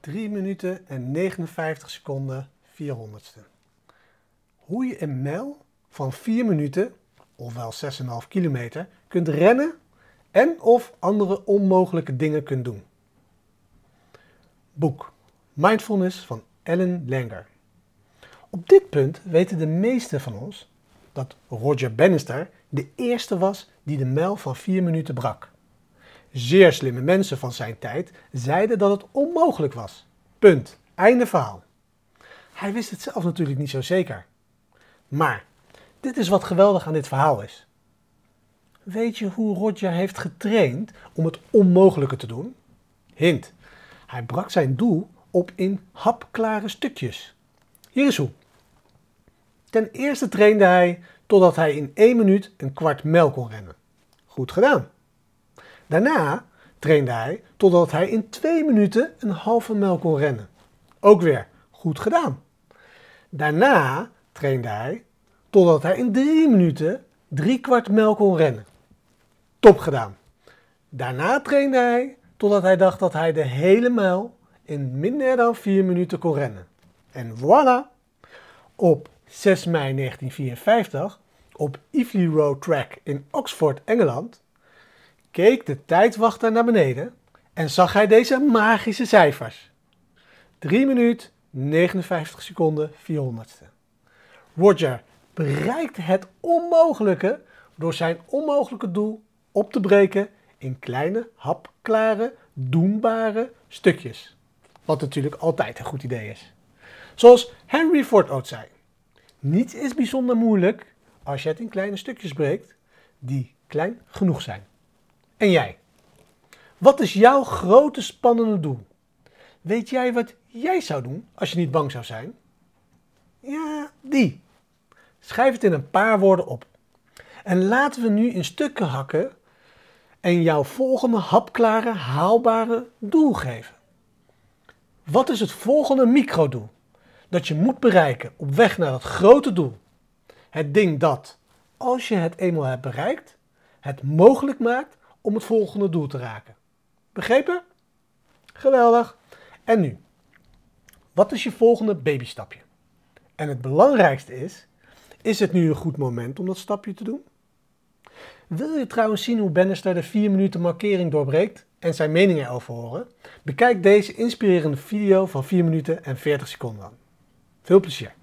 3 minuten en 59 seconden 400ste. Hoe je een mijl van 4 minuten, ofwel 6,5 kilometer, kunt rennen en of andere onmogelijke dingen kunt doen. Boek Mindfulness van Ellen Langer. Op dit punt weten de meesten van ons dat Roger Bannister de eerste was die de mijl van 4 minuten brak. Zeer slimme mensen van zijn tijd zeiden dat het onmogelijk was. Punt. Einde verhaal. Hij wist het zelf natuurlijk niet zo zeker. Maar dit is wat geweldig aan dit verhaal is. Weet je hoe Roger heeft getraind om het onmogelijke te doen? Hint. Hij brak zijn doel op in hapklare stukjes. Hier is hoe. Ten eerste trainde hij totdat hij in 1 minuut een kwart mijl kon rennen. Goed gedaan. Daarna trainde hij totdat hij in 2 minuten een halve mijl kon rennen. Ook weer goed gedaan. Daarna trainde hij totdat hij in 3 minuten drie kwart mijl kon rennen. Top gedaan. Daarna trainde hij totdat hij dacht dat hij de hele mijl in minder dan 4 minuten kon rennen. En voilà! Op 6 mei 1954 op Eveley Road Track in Oxford, Engeland, keek de tijdwachter naar beneden en zag hij deze magische cijfers. 3 minuut 59 seconden 400ste. Roger bereikte het onmogelijke door zijn onmogelijke doel op te breken in kleine, hapklare, doenbare stukjes. Wat natuurlijk altijd een goed idee is. Zoals Henry Ford ook zei: Niets is bijzonder moeilijk als je het in kleine stukjes breekt die klein genoeg zijn. En jij? Wat is jouw grote spannende doel? Weet jij wat jij zou doen als je niet bang zou zijn? Ja, die. Schrijf het in een paar woorden op. En laten we nu in stukken hakken en jouw volgende hapklare, haalbare doel geven. Wat is het volgende microdoel dat je moet bereiken op weg naar het grote doel? Het ding dat, als je het eenmaal hebt bereikt, het mogelijk maakt om het volgende doel te raken. Begrepen? Geweldig. En nu, wat is je volgende babystapje? En het belangrijkste is, is het nu een goed moment om dat stapje te doen? Wil je trouwens zien hoe Bannister de 4 minuten markering doorbreekt en zijn mening erover horen? Bekijk deze inspirerende video van 4 minuten en 40 seconden. Veel plezier!